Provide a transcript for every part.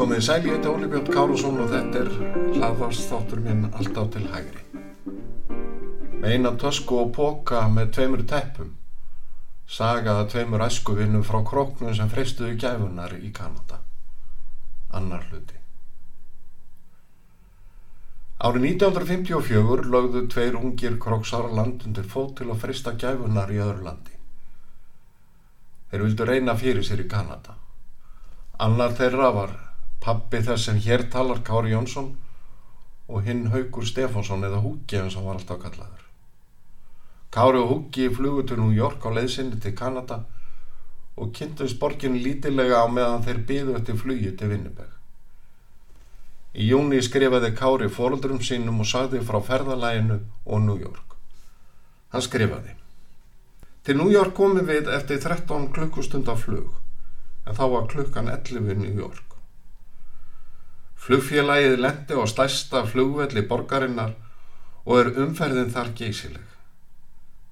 Komið sæl, ég heiti Óli Björn Kárusson og þetta er hlaðvarsþáttur minn alltaf til hægri. Með eina tösku og póka með tveimur teppum sagaða tveimur æskuvinnum frá króknum sem freystuðu gæfunar í Kanada. Annar hluti. Árið 1954 lögðu tveir ungir króksar land undir fót til að freysta gæfunar í öðru landi. Þeir vildu reyna fyrir sér í Kanada. Annar þeirra var pappi þess sem hér talar Kári Jónsson og hinn Haugur Stefánsson eða Húki eins og var alltaf kallaður. Kári og Húki flugu til New York á leiðsynni til Kanada og kynntust borgin lítilega á meðan þeir byðu eftir flugi til Vinnibeg. Í júni skrifaði Kári fóröldurum sínum og sagði frá ferðalæginu og New York. Hann skrifaði Til New York komum við eftir 13 klukkustunda flug en þá var klukkan 11 í New York. Flugfélagið lendi á stærsta flugvelli borgarinnar og er umferðin þar geysileg.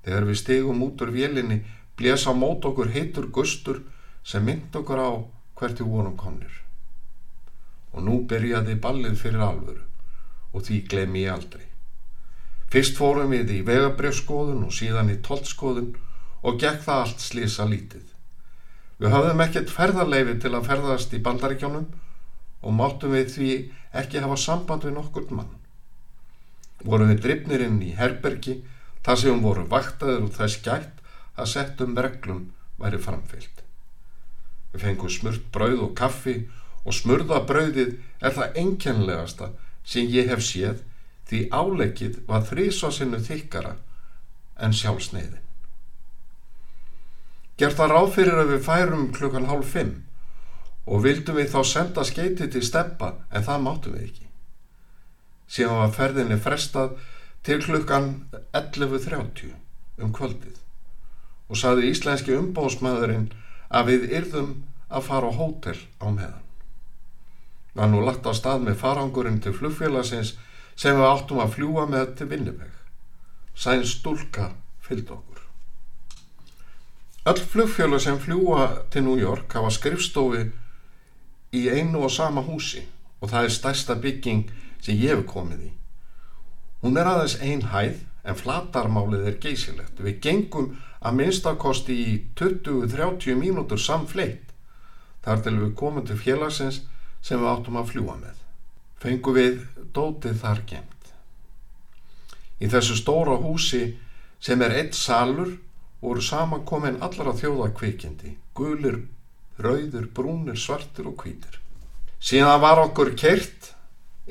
Þegar við stegum út úr vélinni blésa mót okkur heitur gustur sem mynd okkur á hvert við vorum komnir. Og nú byrjaði ballið fyrir alvöru og því glemi ég aldrei. Fyrst fórum við í vegabrjöfskoðun og síðan í tollskoðun og gekk það allt slísa lítið. Við hafðum ekkert ferðarleifi til að ferðast í bandaríkjónum og máttum við því ekki hafa samband við nokkurt mann. Vorum við drifnir inn í herbergi þar sem voru vaktaður og þess gætt að settum reglum væri framfyllt. Við fengum smurt brauð og kaffi og smurða brauðið er það enkenlegasta sem ég hef séð því áleggið var þrísvarsinu þykkara en sjálfsneiðin. Gert það ráð fyrir að við færum klukkan hálf fimm og vildum við þá senda skeiti til steppa en það máttum við ekki. Síðan var ferðinni frestað til klukkan 11.30 um kvöldið og saði íslenski umbóðsmaðurinn að við yrðum að fara á hótel á meðan. Það nú lagt á stað með farangurinn til flugfélagsins sem við áttum að fljúa með til Vinnibeg. Sæn stúlka fylgd okkur. Öll flugfélag sem fljúa til New York hafa skrifstofi í einu og sama húsi og það er stærsta bygging sem ég hef komið í. Hún er aðeins ein hæð en flatarmálið er geysilegt. Við gengum að minnstakosti í 20-30 mínútur samfleitt þar til við komum til félagsins sem við áttum að fljúa með. Fengu við dótið þar gemt. Í þessu stóra húsi sem er eitt salur voru samankomin allra þjóða kvikindi, gulir rauður, brúnir, svartir og hvítir. Síðan var okkur kert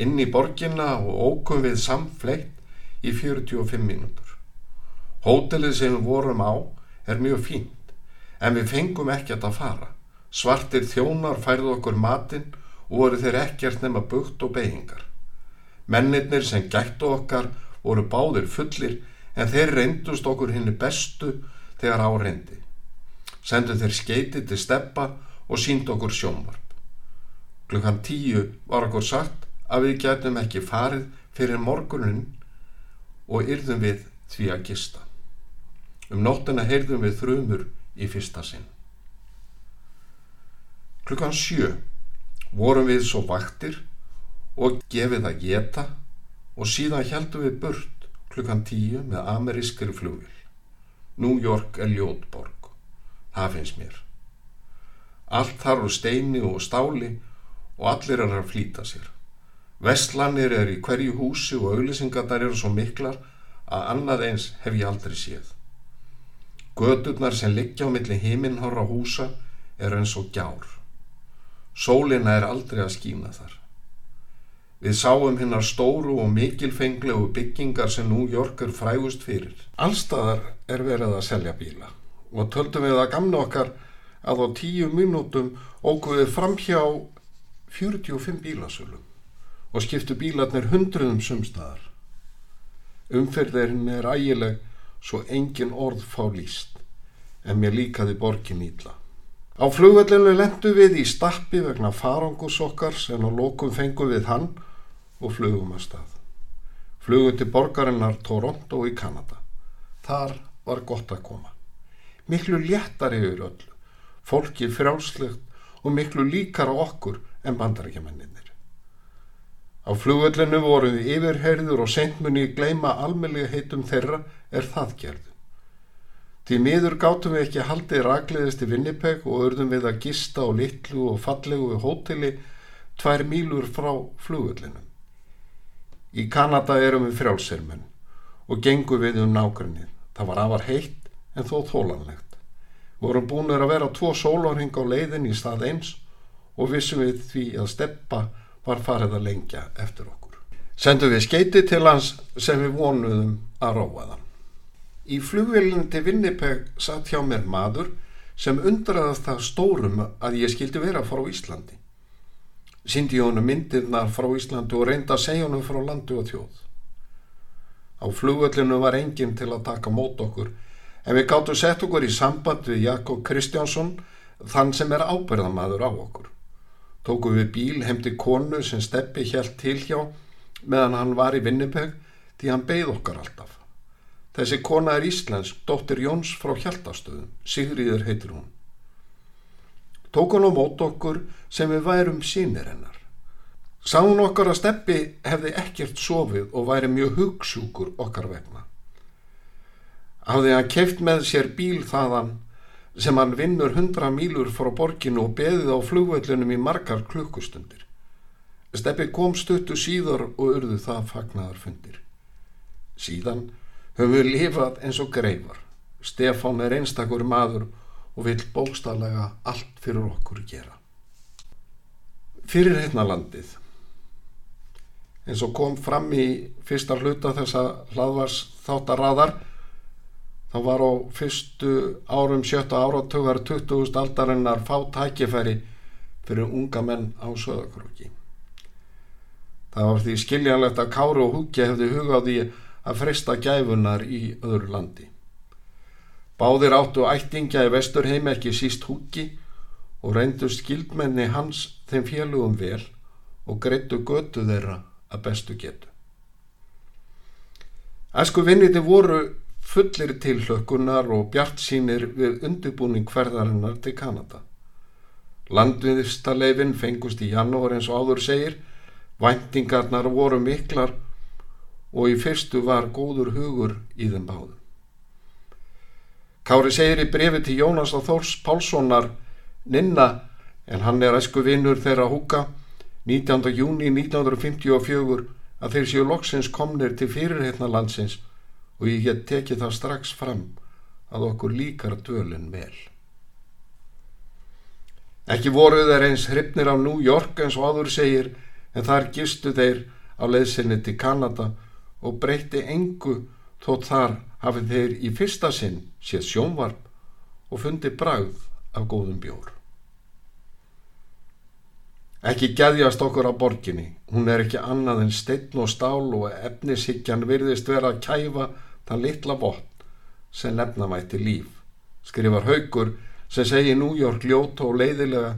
inn í borginna og ókum við samfleitt í 45 mínútur. Hótelið sem við vorum á er mjög fínt, en við fengum ekkert að fara. Svartir þjónar færðu okkur matinn og voru þeir ekkert nema bukt og beigingar. Mennirnir sem gættu okkar voru báðir fullir en þeir reyndust okkur henni bestu þegar á reyndi sendu þeir skeiti til steppa og sínd okkur sjónvarp. Klukkan tíu var okkur sagt að við getum ekki farið fyrir morgunin og yrðum við því að gista. Um nóttina heyrðum við þrumur í fyrsta sinn. Klukkan sjö vorum við svo vaktir og gefið að geta og síðan heldum við burt klukkan tíu með amerískri flugil. New York er ljótborg það finnst mér. Allt þar úr steini og stáli og allir er að flýta sér. Vestlanir er í hverju húsi og auglisingarnar eru svo miklar að annað eins hef ég aldrei séð. Göturnar sem liggja á milli heiminhára húsa er eins og gjár. Sólina er aldrei að skína þar. Við sáum hinnar stóru og mikilfenglegu byggingar sem New York er frægust fyrir. Allstaðar er verið að selja bíla og töldum við að gamna okkar að á tíu mínútum ógum við fram hjá 45 bílasölum og skiptu bílarnir hundruðum sumstaðar. Umferðirinn er ægileg svo engin orð fá líst, en mér líkaði borgin ítla. Á flugvellinu lendu við í stappi vegna farangus okkar sem á lokum fengu við hann og flugum að stað. Flugum til borgarinnar Toronto í Kanada. Þar var gott að koma. Miklu léttar yfir öllu, fólki frjálslegt og miklu líkar á okkur en bandarækjamennir. Á flugvellinu voru yfirherður og sentmunni gleima almeinlega heitum þeirra er það gerðu. Því miður gátum við ekki haldið ragleðist í Winnipeg og örðum við að gista á litlu og fallegu hóteli tvær mílur frá flugvellinu. Í Kanada erum við frjálsirmenn og gengum við um nákvæmnið. Það var afar heitt en þó þólanlegt. Vorum búinir að vera tvo sólorhing á leiðin í stað eins og vissum við því að steppa var farið að lengja eftir okkur. Sendum við skeiti til hans sem við vonuðum að róa það. Í flugvelin til Winnipeg satt hjá mér maður sem undraðast það stórum að ég skildi vera frá Íslandi. Sýndi honum myndirnar frá Íslandi og reynda að segja honum frá landu og þjóð. Á flugvellinu var enginn til að taka mót okkur en við gáttum sett okkur í samband við Jakob Kristjánsson þann sem er ábyrðamadur á okkur. Tókum við bíl heimti konu sem steppi hjælt til hjá meðan hann var í Vinnipeg því hann beigð okkar alltaf. Þessi kona er íslensk, dóttir Jóns frá Hjaltastöðum, Sigriður heitir hún. Tók hann á mót okkur sem við værum sínir hennar. Sá hún okkar að steppi hefði ekkert sofið og væri mjög hugsjúkur okkar vegna. Hafði hann keft með sér bíl þaðan sem hann vinnur hundra mílur frá borginu og beðið á flugvöllunum í margar klukkustundir. Steppi kom stuttu síðar og urðu það fagnaðar fundir. Síðan höfum við lifað eins og greifar. Stefán er einstakur maður og vil bókstallega allt fyrir okkur gera. Fyrir hérna landið. En svo kom fram í fyrsta hluta þessa hlaðvars þáttaradar þá var á fyrstu árum sjötta áratögar 20. aldarinnar fá tækifæri fyrir unga menn á söðakrúki. Það var því skiljanlegt að Káru og Húki hefði hugaði að freysta gæfunar í öðru landi. Báðir áttu ættingja í vesturheim ekki síst Húki og reyndu skildmenni hans þeim félugum vel og greittu götu þeirra að bestu getu. Æsku vinniti voru fullir tilhlökkunar og bjart sínir við undirbúning hverðarinnar til Kanada. Landviðistaleifin fengust í janúar eins og áður segir, væntingarnar voru miklar og í fyrstu var góður hugur í þeim báðum. Kári segir í brefi til Jónas og Þórs Pálssonar Ninna, en hann er æsku vinnur þeirra húka, 19. júni 1954 að þeir séu loksins komnir til fyrirheitna landsins og ég get tekið það strax fram að okkur líkar dölinn vel. Ekki voru þeir eins hryfnir á New York eins og áður segir en þar gistu þeir á leðsinni til Kanada og breyti engu þótt þar hafið þeir í fyrsta sinn séð sjónvarp og fundi bragð af góðum bjór. Ekki gæðjast okkur á borginni, hún er ekki annað en steinn og stál og efnishyggjan virðist vera að kæfa það litla vott sem nefnamætti líf. Skrifar haugur sem segir New York ljóta og leiðilega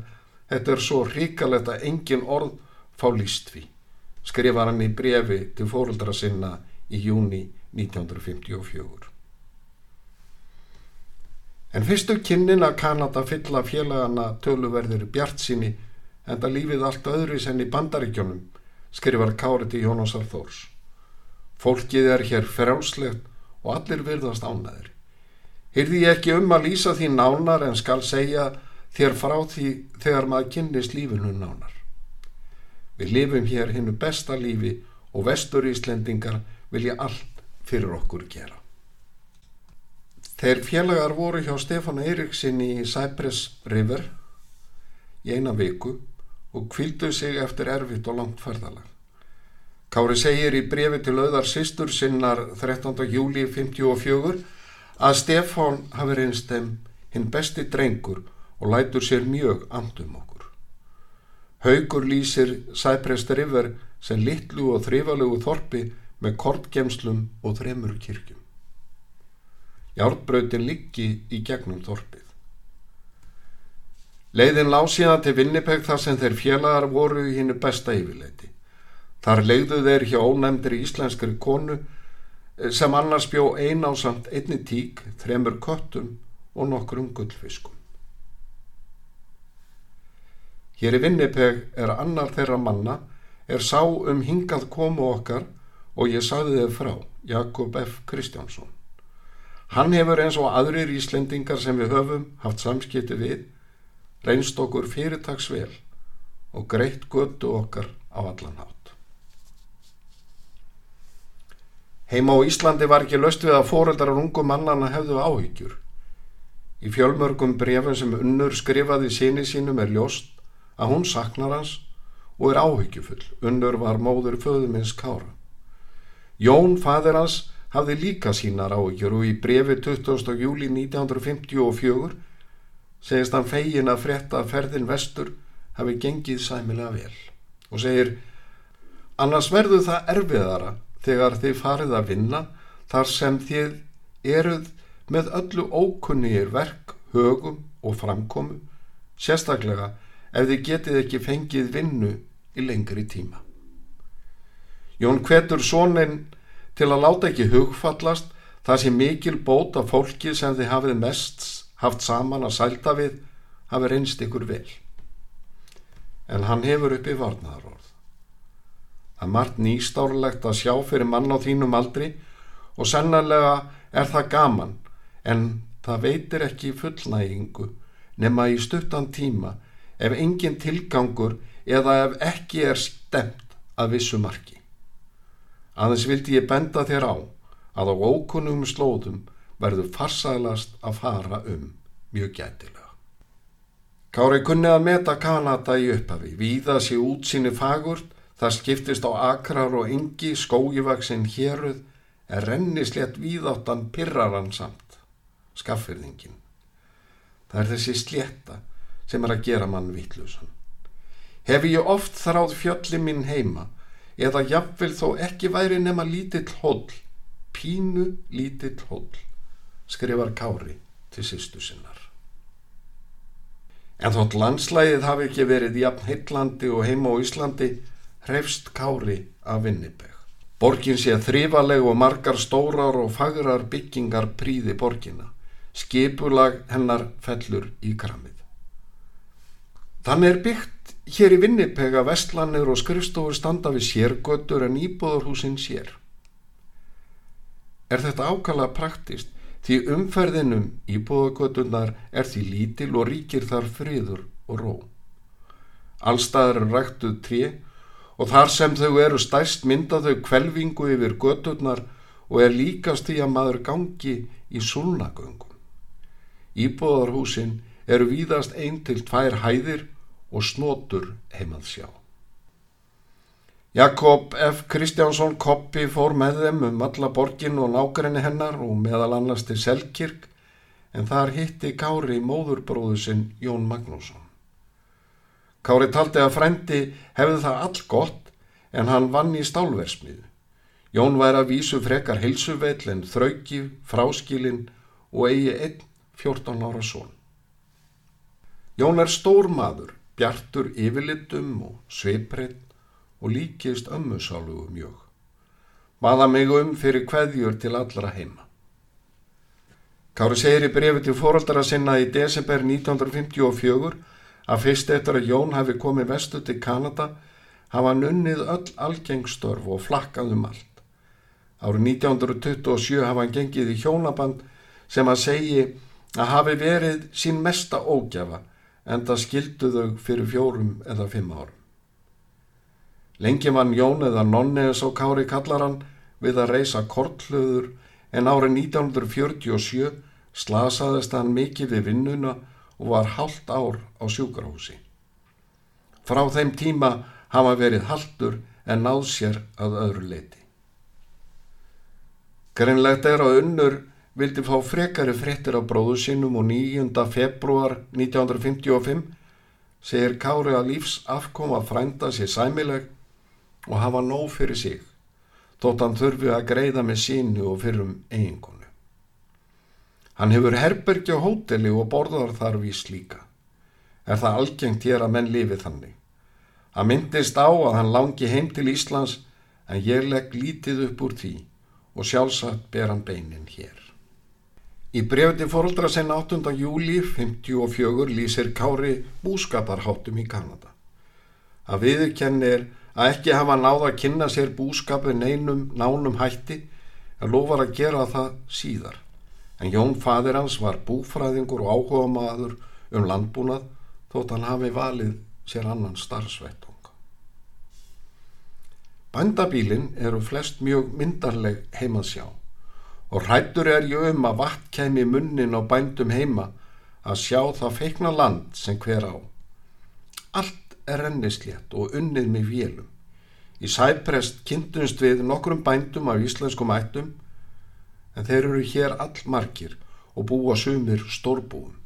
þetta er svo ríkalegt að engin orð fá líst við. Skrifar hann í brefi til fóruldra sinna í júni 1954. En fyrstu kynnin að Kanada fylla félagana töluverðir bjart síni en það lífið allt öðru sem í bandaríkjónum skrifar Kári til Jónasar Þórs. Fólkið er hér frjálslegt og allir virðast ánæður. Hyrði ég ekki um að lýsa því nánar en skal segja þér frá því þegar maður kynnist lífinu nánar. Við lifum hér hinnu besta lífi og vestur Íslendingar vilja allt fyrir okkur gera. Þeir félagar voru hjá Stefán Eiríksin í Cypress River í eina viku og kvildu sig eftir erfitt og langt ferðalag. Kári segir í brefi til auðar sýstur sinnar 13. júli 54 að Stefán hafi reynst þeim hinn besti drengur og lætur sér mjög andum okkur. Haugur lýsir Cypress River sem litlu og þrifalegu þorpi með kortgemslum og þremur kirkjum. Járbrautin liggi í gegnum þorpið. Leiðin lág síðan til Vinnipeg þar sem þeir félagar voru í hinnu besta yfirleiti. Þar leiðu þeir hjá ónæmdri íslenskri konu eh, sem annars bjó einásamt einni tík, þremur köttum og nokkrum gullfiskum. Hér í Vinnipeg er annar þeirra manna er sá um hingað komu okkar og ég sagði þið frá, Jakob F. Kristjánsson. Hann hefur eins og aðrir Íslendingar sem við höfum haft samskipti við, reynst okkur fyrirtagsvel og greitt götu okkar á allan hátt. Heima á Íslandi var ekki löst við að fóreldrar ungum mannana hefðu áhyggjur. Í fjölmörgum brefum sem unnur skrifaði síni sínum er ljóst að hún saknar hans og er áhyggjufull. Unnur var móður föðumins Kára. Jón, fadir hans, hafði líka sínar áhyggjur og í brefi 20. júli 1954 segist hann fegin að frétta að ferðin vestur hafi gengið sæmilega vel og segir annars verður það erfiðara þegar þið farið að vinna þar sem þið eruð með öllu ókunnigir verk, högum og framkomu sérstaklega ef þið getið ekki fengið vinnu í lengri tíma. Jón hvetur sónin til að láta ekki hugfallast það sem mikil bót af fólki sem þið hafið mest haft saman að sælta við hafi reynst ykkur vel. En hann hefur upp í varnaðaróð. Það er margt nýstárlegt að sjá fyrir mann á þínum aldri og sennanlega er það gaman en það veitir ekki fullnægingu nema í stuttan tíma ef engin tilgangur eða ef ekki er stemt að vissu marki. Aðeins vildi ég benda þér á að á ókunnum slóðum verður farsælast að fara um mjög gætilega. Kári kunni að meta Kanada í upphafi, víða sér útsinni fagurt, það skiptist á akrar og yngi, skógivaksin héruð, er rennislegt víðáttan pirraran samt, skaffyrðingin. Það er þessi slétta sem er að gera mann vittlusan. Hefi ég oft þráð fjöllin minn heima, eða jafnvel þó ekki væri nema lítill hóll, pínu lítill hóll, skrifar Kári til sýstu sinnar. En þótt landslægið hafi ekki verið jafn heitlandi og heima á Íslandi, hrefst Kári af Vinnibeg. Borgin sé þrývaleg og margar stórar og fagrar byggingar príði borgina. Skipulag hennar fellur í kramið. Þannig er byggt Hér í Vinnipega vestlanir og skrifstofur standa við sérgötur en íbúðurhúsin sér. Er þetta ákala praktist því umferðinum íbúðagötunar er því lítil og ríkir þar friður og ró. Allstaðar er ræktuð trí og þar sem þau eru stæst mynda þau kvelvingu yfir götunar og er líkast því að maður gangi í súlnagöngum. Íbúðarhúsin eru víðast einn til tvær hæðir og snotur heimað sjá. Jakob F. Kristjánsson Koppi fór með þeim um alla borgin og nákrenni hennar og meðal annars til Selkirk en þar hitti Kári móðurbróðu sinn Jón Magnússon. Kári taldi að frendi hefði það all gott en hann vann í stálversmiðu. Jón væri að vísu frekar heilsuvell en þrauki, fráskilin og eigi einn 14 ára són. Jón er stór maður bjartur yfirlitum og sveiprinn og líkist ömmusálugu mjög. Baða mig um fyrir kveðjur til allra heima. Kári segir í brefi til fóraldara sinna í desember 1954 að fyrst eftir að Jón hafi komið vestu til Kanada hafa nunnið öll algengstörf og flakkað um allt. Árið 1927 hafa hann gengið í hjónaband sem að segi að hafi verið sín mesta ógjafa en það skildu þau fyrir fjórum eða fimm árum. Lengi vann Jón eða Nonni eins og Kári kallaran við að reysa kortluður en árið 1947 slasaðist hann mikið við vinnuna og var halvt ár á sjúkrahúsi. Frá þeim tíma hafa verið haldur en náð sér að öðru leiti. Greinlegt er að unnur vildi fá frekari frettir af bróðu sínum og 9. februar 1955 segir Kári að lífs afkoma frænda sér sæmileg og hafa nóg fyrir sig þótt hann þurfi að greiða með sínu og fyrir um eiginkonu. Hann hefur herbergi á hóteli og borðar þar vís líka. Er það algengt hér að menn lifi þannig? Hann myndist á að hann langi heim til Íslands en ég legg lítið upp úr því og sjálfsagt ber hann beinin hér. Í brefti fóröldra sen 8. júli 54 lýsir Kári búskaparháttum í Kanada. Að viðurkennir að ekki hafa náða að kynna sér búskapin einum nánum hætti en lofar að gera það síðar en Jón fadir hans var búfræðingur og áhuga maður um landbúnað þótt hann hafi valið sér annan starfsvettung. Bændabílin eru flest mjög myndarleg heimað sjá og hrættur er ég um að vatn kemi munnin á bændum heima að sjá það feikna land sem hver á. Allt er rennislétt og unnið með vélum. Í sæprest kynntumst við nokkrum bændum af íslenskum ættum en þeir eru hér allmarkir og búa sumir stórbúum.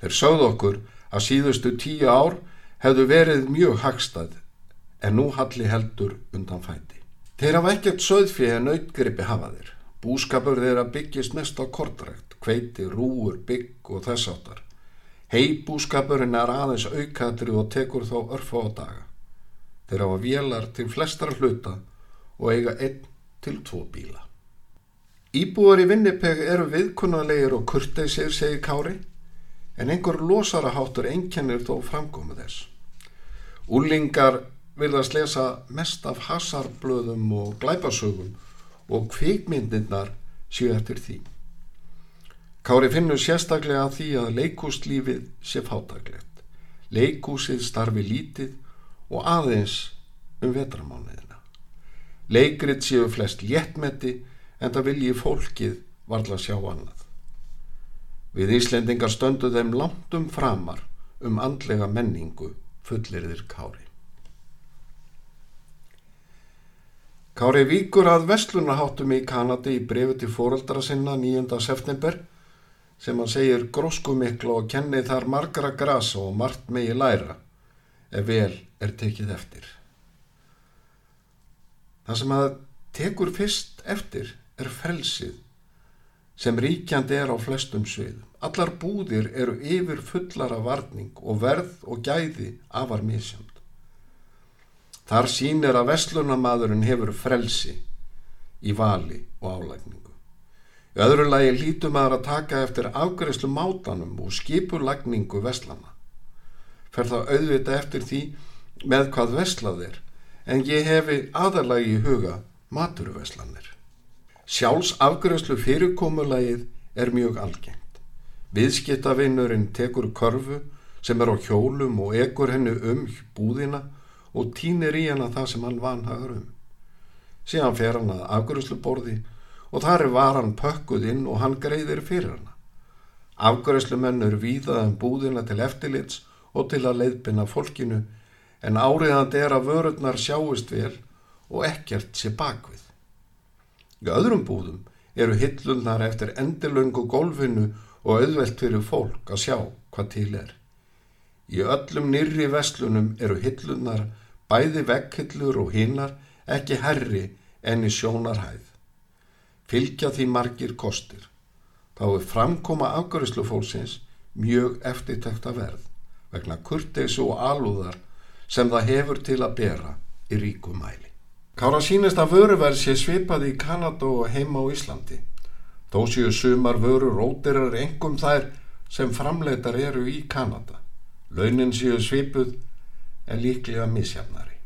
Þeir sögðu okkur að síðustu tíu ár hefðu verið mjög hagstað en nú halli heldur undan fæti. Þeir hafa ekkert söðfið en auðgripi hafa þeir. Búskapur þeirra byggist mest á kortrækt, kveiti, rúur, bygg og þess áttar. Heibúskapurinn er aðeins aukatri og tekur þá örfa á daga. Þeir hafa vélar til flestra hluta og eiga einn til tvo bíla. Íbúar í Vinnipeg eru viðkunnalegir og kurteisir, segir Kári, en einhver losaraháttur einkennir þó framkomu þess. Úlingar vilðast lesa mest af hasarblöðum og glæpasögum og kvikmyndirnar séu eftir því. Kári finnur sérstaklega því að leikúslífið sé fátaglegt. Leikúsið starfi lítið og aðeins um vetramániðina. Leikrit séu flest léttmetti en það vilji fólkið varla sjá annað. Við Íslendingar stöndu þeim langt um framar um andlega menningu fullirðir Kári. Kári víkur að vestlunaháttum í Kanadi í brefi til fóröldra sinna 9. september sem hann segir gróskumikla og kenni þar margra grasa og margt megi læra ef vel er tekið eftir. Það sem að tekur fyrst eftir er frelsið sem ríkjandi er á flestum sviðum. Allar búðir eru yfir fullara varning og verð og gæði afar misjönd. Þar sínir að vestlunamaðurinn hefur frelsi í vali og álægningu. Í öðru lagi lítum aðra að taka eftir afgreðslu mátanum og skipulagningu vestlana. Fer það auðvita eftir því með hvað vestlað er en ég hefi aðalagi í huga maturveslanir. Sjálfs afgröðslu fyrirkomulagið er mjög algengt. Viðskiptavinnurinn tekur körfu sem er á hjólum og ekur hennu um búðina og týnir í hana það sem hann vanhagur um. Síðan fer hann að afgröðsluborði og þar er varan pökkuð inn og hann greiðir fyrir hana. Afgröðslumennur víðað um búðina til eftirlits og til að leiðbina fólkinu en áriðandi er að vörurnar sjáist vel og ekkert sé bakvið. Í öðrum búðum eru hillunar eftir endilöngu gólfinu og auðvelt fyrir fólk að sjá hvað til er. Í öllum nýri vestlunum eru hillunar bæði vekkhillur og hinnar ekki herri enn í sjónarhæð. Fylgja því margir kostir. Þá er framkoma afgörislu fólksins mjög eftirtækta verð vegna kurteysu og alúðar sem það hefur til að bera í ríkumæli. Kára sínist að vöruverð sé svipað í Kanada og heima á Íslandi. Þó séu sumar vöru rótirar engum þær sem framleitar eru í Kanada. Launin séu svipuð en líklega misjafnari.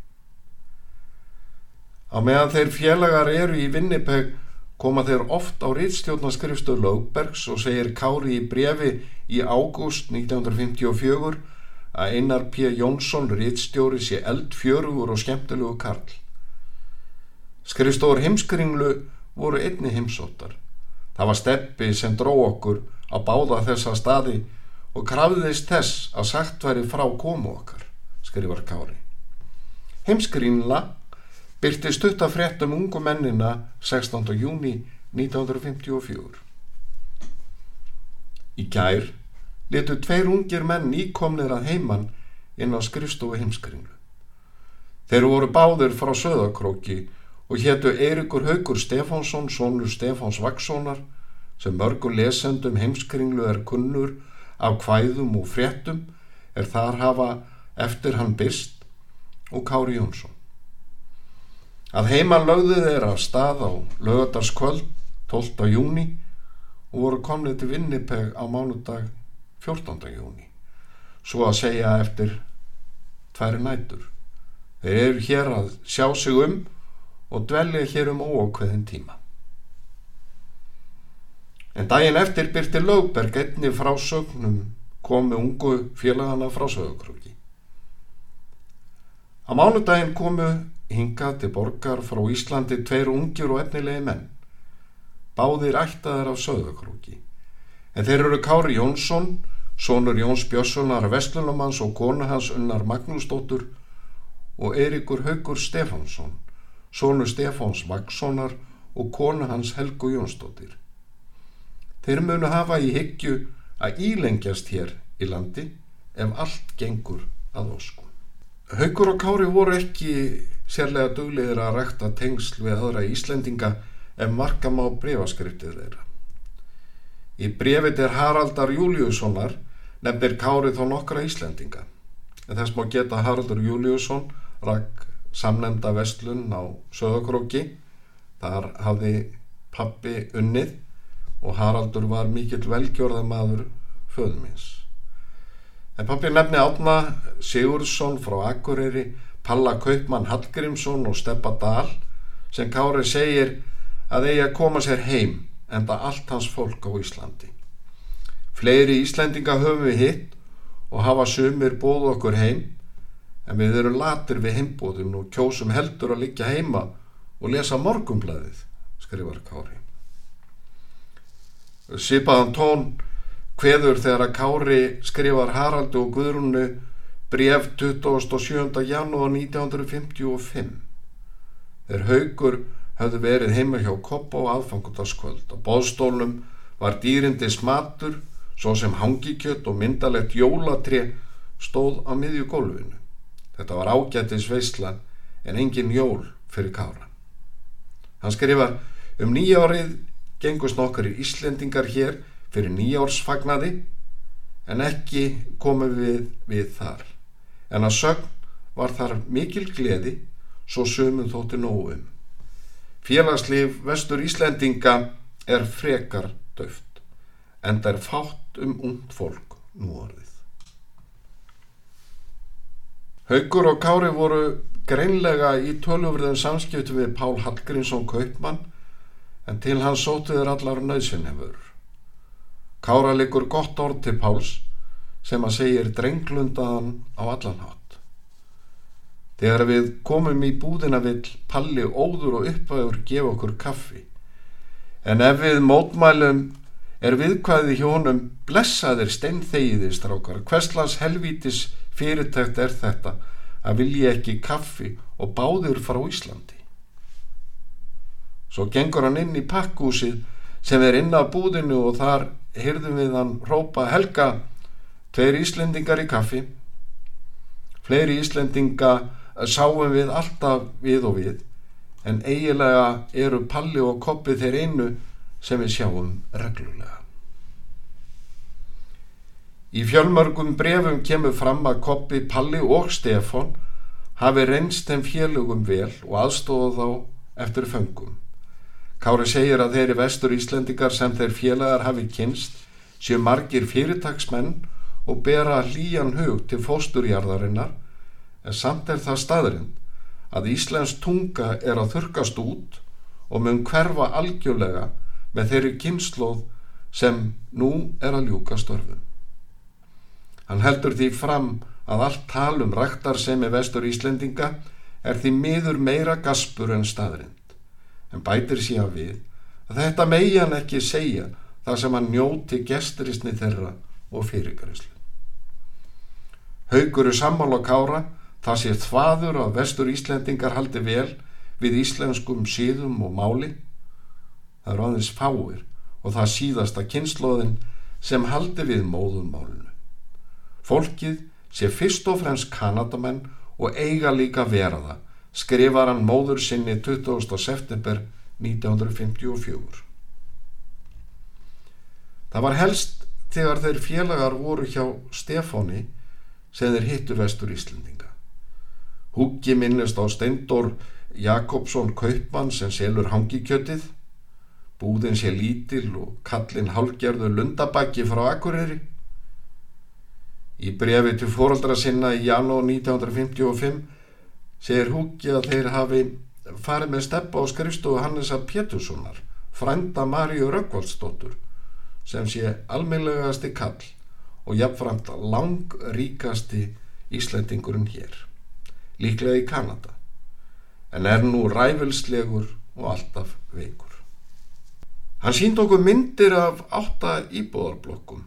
Á meðan þeir félagar eru í Vinnipeg koma þeir oft á rittstjórnaskrifstu Lögbergs og segir Kári í brefi í ágúst 1954 að Einar P. Jónsson rittstjóri sé eldfjörugur og skemmtilegu karl. Skrifstóður heimskringlu voru einni heimsóttar. Það var steppi sem dró okkur á báða þessa staði og krafðist þess að sagt væri frá komu okkar, skrifar Kári. Heimskringla byrti stutta fréttum ungu mennina 16. júni 1954. Í gær letu tveir ungir menn íkomnir að heiman inn á skrifstofu heimskringlu. Þeir voru báðir frá söðakróki og héttu Eirikur Haugur Stefánsson, sonur Stefáns Vakssonar, sem mörgum lesendum heimskringlu er kunnur af kvæðum og fréttum er þar hafa eftir hann byrst og Kári Jónsson. Að heiman lögðu þeir af stað á lögadarskvöld 12. júni og voru komnið til Vinnipeg á mánudag 14. júni. Svo að segja eftir tværi nætur. Þeir eru hér að sjá sig um og dvelja hér um óákveðin tíma. En daginn eftir byrti Lögberg einni frá sögnum komu ungu félagana frá sögukröki. Á mánudaginn komu hingað til borgar frá Íslandi tveir ungir og efnilegi menn. Báðir ættaðar af sögukröki. En þeir eru Kári Jónsson, sonur Jóns Björnssonar Vestlunumanns og konu hans Unnar Magnúsdóttur og Eirikur Haugur Stefánsson, sonur Stefáns Vakssonar og konu hans Helgu Jónsdóttir. Þeir munu hafa í hyggju að ílengjast hér í landi ef allt gengur að óskum. Haugur og Kári voru ekki sérlega duglegir að rækta tengsl við aðra Íslendinga ef marka má breyfaskriptið þeirra. Í brefið er Haraldar Júliussonar nefnir Kári þó nokkra Íslendinga. En þess má geta Haraldur Júliusson rakk samnemnda vestlun á Söðakróki. Þar hafði pappi unnið og Haraldur var mikill velgjörðamadur föðumins. En pappi nefni átna Sigursson frá Akureyri, Palla Kaupmann Hallgrímsson og Steppa Dahl sem Kári segir að eigi að koma sér heim enda allt hans fólk á Íslandi. Fleiri Íslendinga höfum við hitt og hafa sumir bóð okkur heim en við erum latir við heimbóðum og kjósum heldur að liggja heima og lesa morgumblæðið, skrifar Kári. Sipaðan tón hveður þegar að Kári skrifar Haraldu og Guðrúnu bref 27. janúar 1955. Þeir haugur hafði verið heima hjá Koppa á aðfangundaskvöld. Á bóðstólnum var dýrindi smatur, svo sem hangikjött og myndalegt jólatri stóð á miðju gólfinu. Þetta var ágættis veistla en engin jól fyrir Kára. Hann skrifar um nýjárið gengust nokkari Íslendingar hér fyrir nýjársfagnaði en ekki komum við við þar. En að sögn var þar mikil gleði svo sömum þótti nógum. Félagslif vestur Íslendinga er frekar döft en það er fátt um und fólk nú orðið. Haugur og Kári voru greinlega í tölufriðin samskiptu við Pál Hallgrímsson Kaupmann en til hans sótu þeir allar nöðsynhefur. Kára likur gott orð til Páls sem að segir drenglundaðan á allanhátt. Þegar við komum í búðina vill Palli óður og uppvægur gefa okkur kaffi. En ef við mótmælum er viðkvæði hjónum blessaðir steinþegiði strákar. Hverslas helvítis fyrirtækt er þetta að vilja ekki kaffi og báður frá Íslandi? Svo gengur hann inn í pakkúsið sem er inn á búðinu og þar hyrðum við hann rópa Helga, tveir Íslendingar í kaffi. Fleiri Íslendinga sáum við alltaf við og við en eigilega eru Palli og Koppi þeir einu sem við sjáum reglulega. Í fjölmörgum brefum kemur fram að Koppi, Palli og Stefan hafi reynst þeim félögum vel og aðstóða þá eftir föngum. Kári segir að þeirri vestur Íslendikar sem þeir félagar hafi kynst séu margir fyrirtagsmenn og bera hlýjan hug til fósturjarðarinnar en samt er það staðrind að Íslands tunga er að þurkast út og mun hverfa algjörlega með þeirri kynnslóð sem nú er að ljúka störfum. Hann heldur því fram að allt talum rættar sem er vestur Íslendinga er því miður meira gaspur en staðrind en bætir síðan við að þetta megi hann ekki segja þar sem hann njóti gesturisni þeirra og fyrirgræslu. Haugur er sammála kára það sé þvaður að vestur Íslendingar haldi vel við íslenskum síðum og máli. Það er aðeins fáir og það síðasta kynnslóðin sem haldi við móðumálunu. Fólkið sé fyrst og fremst kanadamenn og eiga líka vera það skrifar hann móður sinni 20. september 1954. Það var helst þegar þeir félagar voru hjá Stefáni sem þeir hittu vestur Íslendinga. Húki minnist á Steindor Jakobsson Kaupmann sem selur hangikjötið, búðin sé lítil og kallin hálgerðu lundabæki frá Akureyri. Í brefi til fóraldra sinna í janúar 1955 segir Húki að þeir hafi farið með steppa á skrifstofu Hannesa Péturssonar, frænda Maríu Röggvaldsdóttur, sem sé almeinlegasti kall og jafnframt langríkasti Íslandingurinn hér, líklega í Kanada, en er nú ræfilslegur og alltaf veikur. Hann sínd okkur myndir af átta íbúðarblokkum,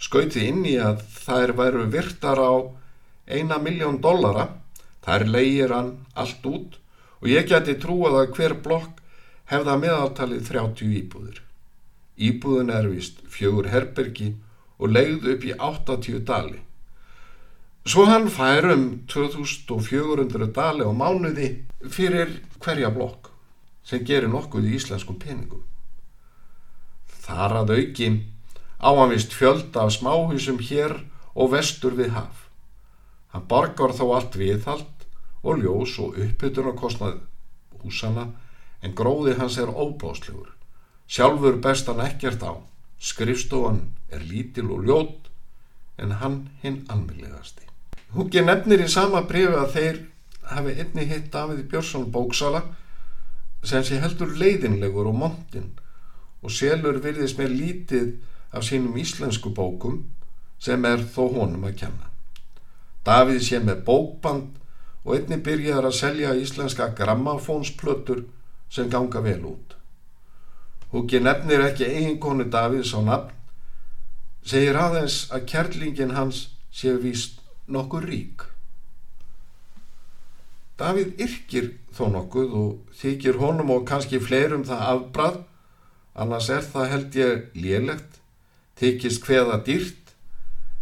skauti inn í að þær væru virtar á eina miljón dollara, þær leigir hann allt út og ég geti trúað að hver blokk hefða meðaltalið 30 íbúðir. Íbúðin er vist fjögur herbergi og leigð upp í 80 dali. Svo hann fær um 2400 dali á mánuði fyrir hverja blokk sem gerir nokkuð í íslenskum peningum. Þar að auki áanvist fjölda af smáhusum hér og vestur við haf. Hann borgar þó allt viðhald og ljós og uppbytun á kostnað húsana en gróði hans er óbáslegur. Sjálfur best hann ekkert á. Skrifstofan er lítil og ljót en hann hinn almillegasti. Húki nefnir í sama brefi að þeir hafi einni hitt Davíð Björnsson bóksala sem sé heldur leiðinlegur og montinn og selur virðis með lítið af sínum íslensku bókum sem er þó honum að kenna. Davíð sé með bókband og einni byrjar að selja íslenska grammafónsplötur sem ganga vel út. Húki nefnir ekki eiginkonu Davíðs á nafn, segir aðeins að kærlingin hans sé víst nokkur rík. Davíð yrkir þó nokkuð og þykir honum og kannski fleirum það afbrað, annars er það held ég lélegt, þykist hveða dýrt,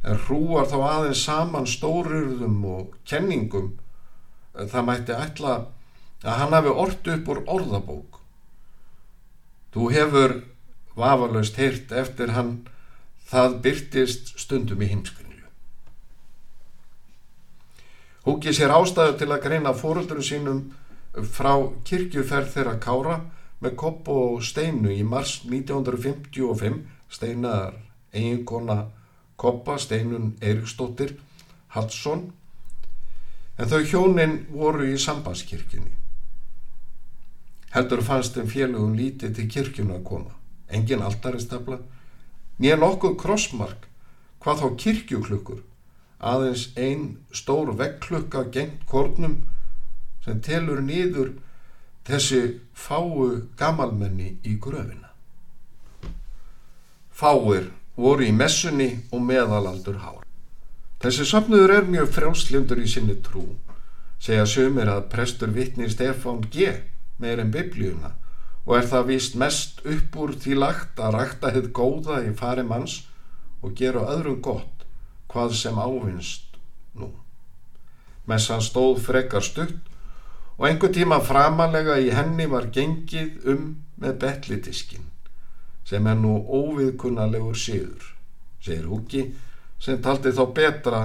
en hrúar þá aðeins saman stórurðum og kenningum, það mætti ætla að hann hafi orð upp úr orðabók. Þú hefur vafalaust heyrt eftir hann það byrtist stundum í heimskunni. Húki sér ástæðu til að greina fóröldurum sínum frá kirkjuferð þeirra Kára með kopp og steinu í mars 1955 steinar eiginkona koppa steinun Eiriksdóttir Hallsson en þau hjónin voru í sambandskirkjunni. Heldur fannst þeim félögum lítið til kirkjuna að koma. Engin altaristafla, nýja nokkuð krossmark, hvað þá kirkjuklukkur aðeins einn stór vekkklukka gengt kornum sem telur nýður þessi fáu gamalmenni í gröfina. Fáir voru í messunni og meðalaldur hár. Þessi söfnuður er mjög frjálslindur í sinni trú, segja sömur að prestur vittni Stefán G. meir en biblíuna og er það vist mest upp úr því lagt að rækta hitt góða í fari manns og gera öðrum gott hvað sem ávinst nú. Messan stóð frekar stutt og einhver tíma framalega í henni var gengið um með betlitiskin sem er nú óviðkunnalegur síður, segir Húki sem taldi þá betra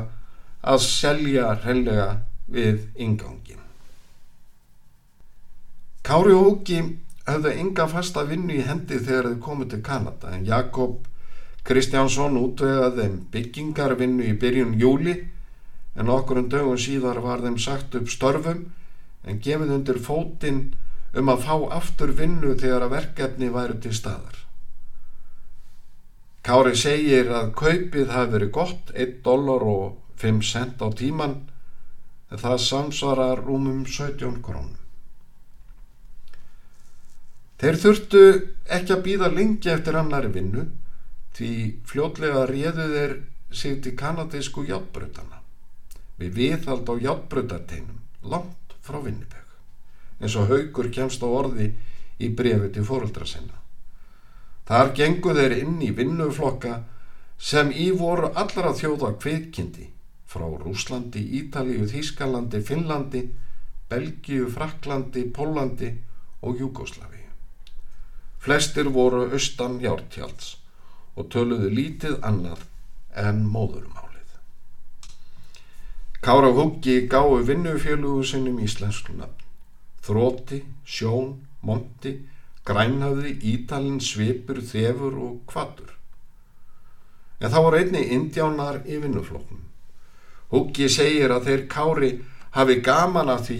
að selja hreinlega við ingangin. Kári og Húki höfðu enga fasta vinnu í hendi þegar þau komið til Kanada en Jakob Kristjánsson útvegaði þeim byggingarvinnu í byrjun júli en okkur um dögum síðar var þeim sagt upp störfum en gefið undir fótinn um að fá aftur vinnu þegar að verkefni væri til staðar. Kári segir að kaupið hafi verið gott 1 dólar og 5 cent á tíman en það samsvarar rúmum 17 krónum. Þeir þurftu ekki að býða lengi eftir annari vinnu því fljótlega réðu þeir sig til kanadísku játbrötana við viðhald á játbrötarteinum langt frá Vinnipeg eins og haugur kemst á orði í brefi til fóröldra sinna þar gengu þeir inn í vinnuflokka sem í voru allra þjóða kveikindi frá Rúslandi, Ítalíu, Þískalandi, Finnlandi, Belgíu, Fraklandi, Pólandi og Júgoslavi. Flestir voru austan hjártjáls og töluðu lítið annað en móðurmálið. Kára Huggi gáðu vinnufjölugu sinnum íslensku nafn. Þróti, Sjón, Monti, Grænhöfði, Ítalinn, Svipur, Þefur og Kvatur. En þá voru einni indjánar í vinnufloknum. Huggi segir að þeir Kári hafi gaman af því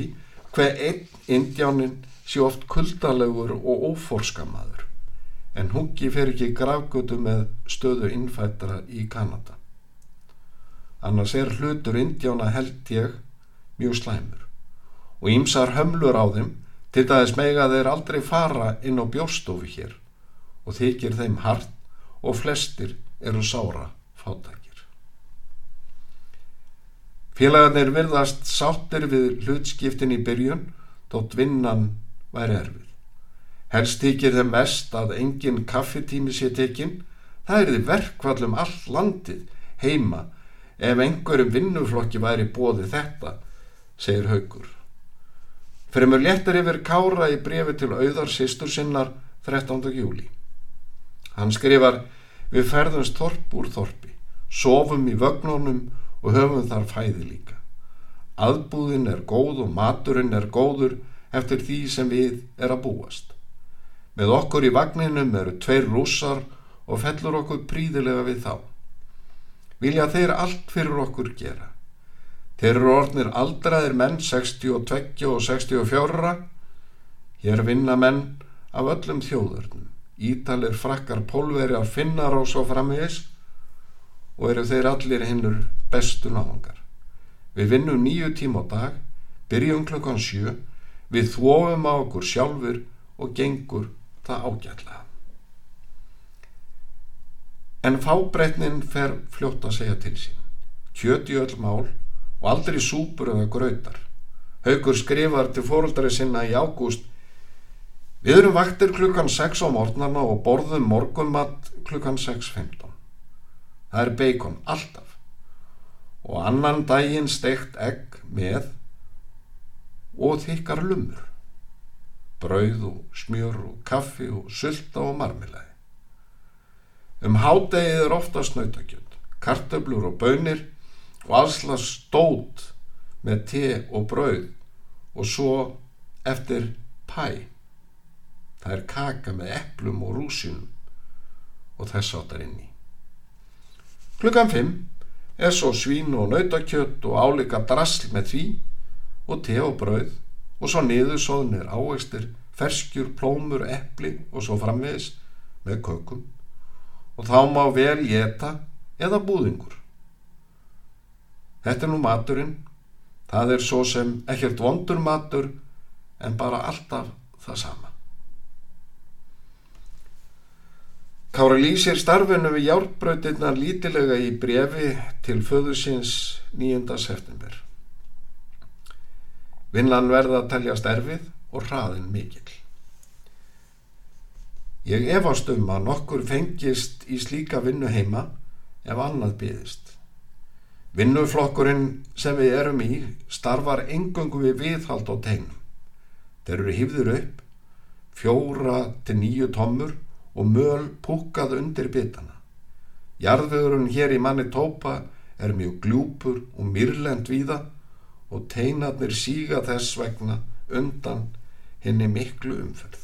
hver einn indjánin sé oft kuldalegur og óforskamaður en Huggi fer ekki gravgötu með stöðu innfættara í Kanada. Annars er hlutur indjána held ég mjög slæmur og ímsar hömlur á þeim til dæðis mega þeir aldrei fara inn á bjórstofu hér og þykir þeim hart og flestir eru sára fátækir. Félagarnir virðast sáttir við hlutskiptin í byrjun þótt vinnan væri erfið. Helst þykir þeim mest að engin kaffetími sé tekinn, það er því verkvallum all landið heima ef einhverjum vinnuflokki væri bóði þetta, segir Haugur. Fremur léttar yfir Kára í brefi til auðar sýstur sinnar 13. júli. Hann skrifar Við ferðumst þorp úr þorpi, sofum í vögnunum og höfum þar fæði líka. Aðbúðin er góð og maturinn er góður eftir því sem við er að búast. Með okkur í vagninum eru tveir rússar og fellur okkur príðilega við þá. Vilja þeir allt fyrir okkur gera. Þeir eru orðnir aldraðir menn 62 og 64. Hér vinna menn af öllum þjóðurnum. Ítalir, frakkar, pólverjar, finnar og svo framvegis og eru þeir allir hinnur bestu náðungar. Við vinnum nýju tíma á dag, byrjum klukkan sjö, við þvóum á okkur sjálfur og gengur það ágætlega. En fábreytnin fer fljótt að segja til sín. Kjöti öll mál og aldrei súpur eða gröytar. Haugur skrifar til fóröldari sinna í ágúst Við erum vaktir klukkan 6 á morgnarna og borðum morgunmatt klukkan 6.15. Það er beikon alltaf og annan daginn steikt egg með og þykkar lumur. Brauð og smjör og kaffi og sylta og marmilæði. Um hádegið er ofta snautakjöld, kartöblur og bönir og allsla stót með te og brauð og svo eftir pæ. Það er kaka með eplum og rúsinum og þess áttar inni. Klukkan 5 er svo svín og nautakjött og álika drasl með því og te og brauð og svo niður sóðnir ávegstir, ferskjur, plómur, epli og svo framvegis með kökum og þá má vel geta eða búðingur. Þetta er nú maturinn, það er svo sem ekkert vondur matur en bara alltaf það sama. Kára lýsir starfinu við hjálpbrautirna lítilega í brefi til föðusins 9. september. Vinnlan verða að telja sterfið og hraðin mikill. Ég efast um að nokkur fengist í slíka vinnu heima ef annað byðist. Vinnuflokkurinn sem við erum í starfar engungu við viðhald á tegnum. Þeir eru hýfður upp, fjóra til nýju tommur og möl púkað undir bitana. Jarðvegurinn hér í manni tópa er mjög gljúpur og myrlend víða og teinarnir síga þess vegna undan henni miklu umferð.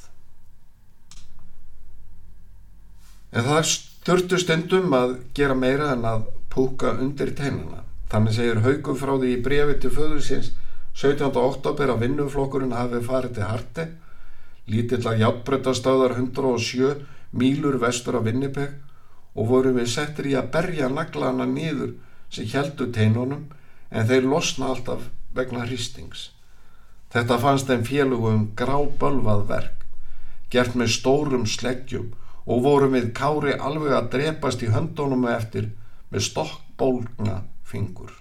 En það störtu stundum að gera meira en að púka undir teinana. Þannig segir Haugum frá því í brefi til föðursins 17. oktober að vinnuflokkurinn hafi farið til Harte, lítill að játbreytastöðar 107 mílur vestur á Vinnipeg og voru við settir í að berja naglana nýður sem heldu teinunum en þeir losna alltaf vegna hristings. Þetta fannst þeim félugum grábölvað verk, gert með stórum sleggjum og voru við kári alveg að drepast í höndunum eftir með stokkbólgna fingur.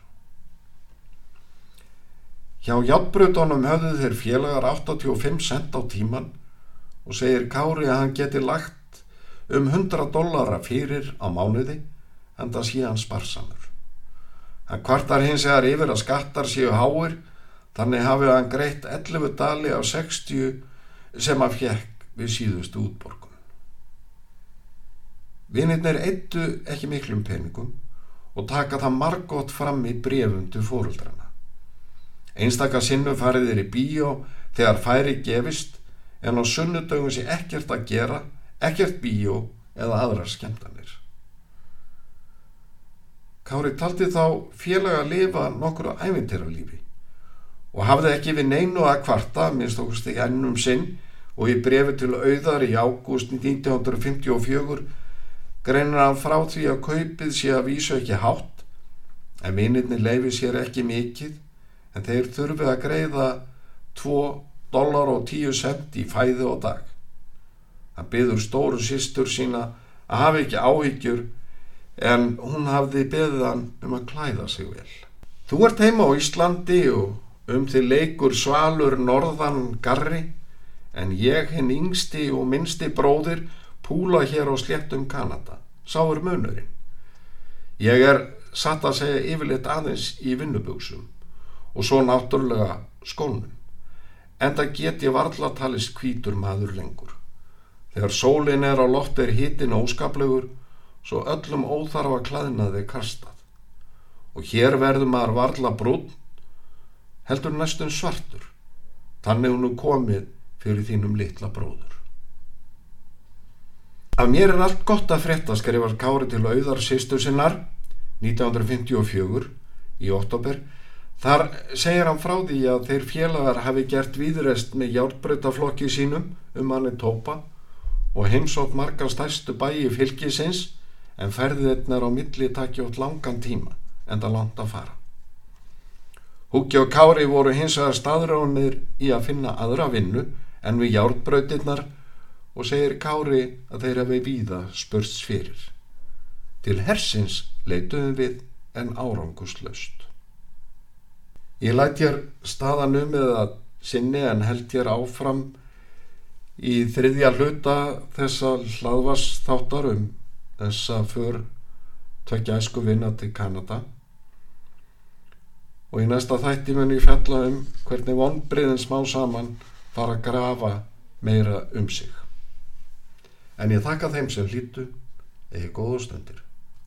Hjá játbrutunum höfðu þeir félagar 85 cent á tíman og segir Kári að hann geti lagt um 100 dollara fyrir á mánuði en það sé hann sparsamur. Hann kvartar hins eðar yfir að skattar séu háir þannig hafið hann greitt 11 dali á 60 sem hann fjekk við síðustu útborgun. Vinirnir eittu ekki miklum peningum og taka það margótt fram í brefum til fóruldrana. Einstakar sinnu fariðir í bíó þegar færi gefist en á sunnudögun sé ekkert að gera, ekkert bíó eða aðrar skemmtanir. Kári taldi þá félag að lifa nokkur á ævintýralífi og hafði ekki við neinu að kvarta, minnst okkur stegi ennum sinn og í brefi til auðar í ágúst 1954 greinir hann frá því að kaupið sé að vísu ekki hátt en minirni leifi sér ekki mikið en þeir þurfi að greiða 2 dólar og 10 cent í fæði og dag. Hann byður stóru sýstur sína að hafa ekki áhyggjur en hún hafði beðið hann um að klæða sig vel. Þú ert heima á Íslandi og um til leikur svalur norðan garri en ég hinn yngsti og minnsti bróðir púla hér á sléttum Kanada. Sáur munurinn. Ég er satt að segja yfirleitt aðeins í vinnuböksum og svo náttúrulega skónum en það get ég varla talist kvítur maður lengur. Þegar sólin er á loft er hitin óskaplegur, svo öllum óþarfa klæðnaði kastað. Og hér verður maður varla brún, heldur næstun svartur, þannig hún er komið fyrir þínum litla bróður. Af mér er allt gott að frétta skrifar Kári til auðar sýstu sinnar 1954 í oktober Þar segir hann frá því að þeir félagar hafi gert výðurest með hjálpbreytaflokki sínum um hann í tópa og heimsótt margar stærstu bæi fylgisins en ferðirnar á milli takja út langan tíma en það langt að fara. Húki og Kári voru hins vegar staðránir í að finna aðra vinnu en við hjálpbreytirnar og segir Kári að þeir hafi víða spurts fyrir. Til hersins leituðum við en áranguslaust. Ég lætt hér staðan um eða sinni en held hér áfram í þriðja hluta þessa hlaðvarsþáttar um þessa för tvekja æsku vinna til Kanada og í næsta þætti mun ég fjalla um hvernig vonbriðin smá saman fara að grafa meira um sig. En ég þakka þeim sem hlýtu eða góðu stundir.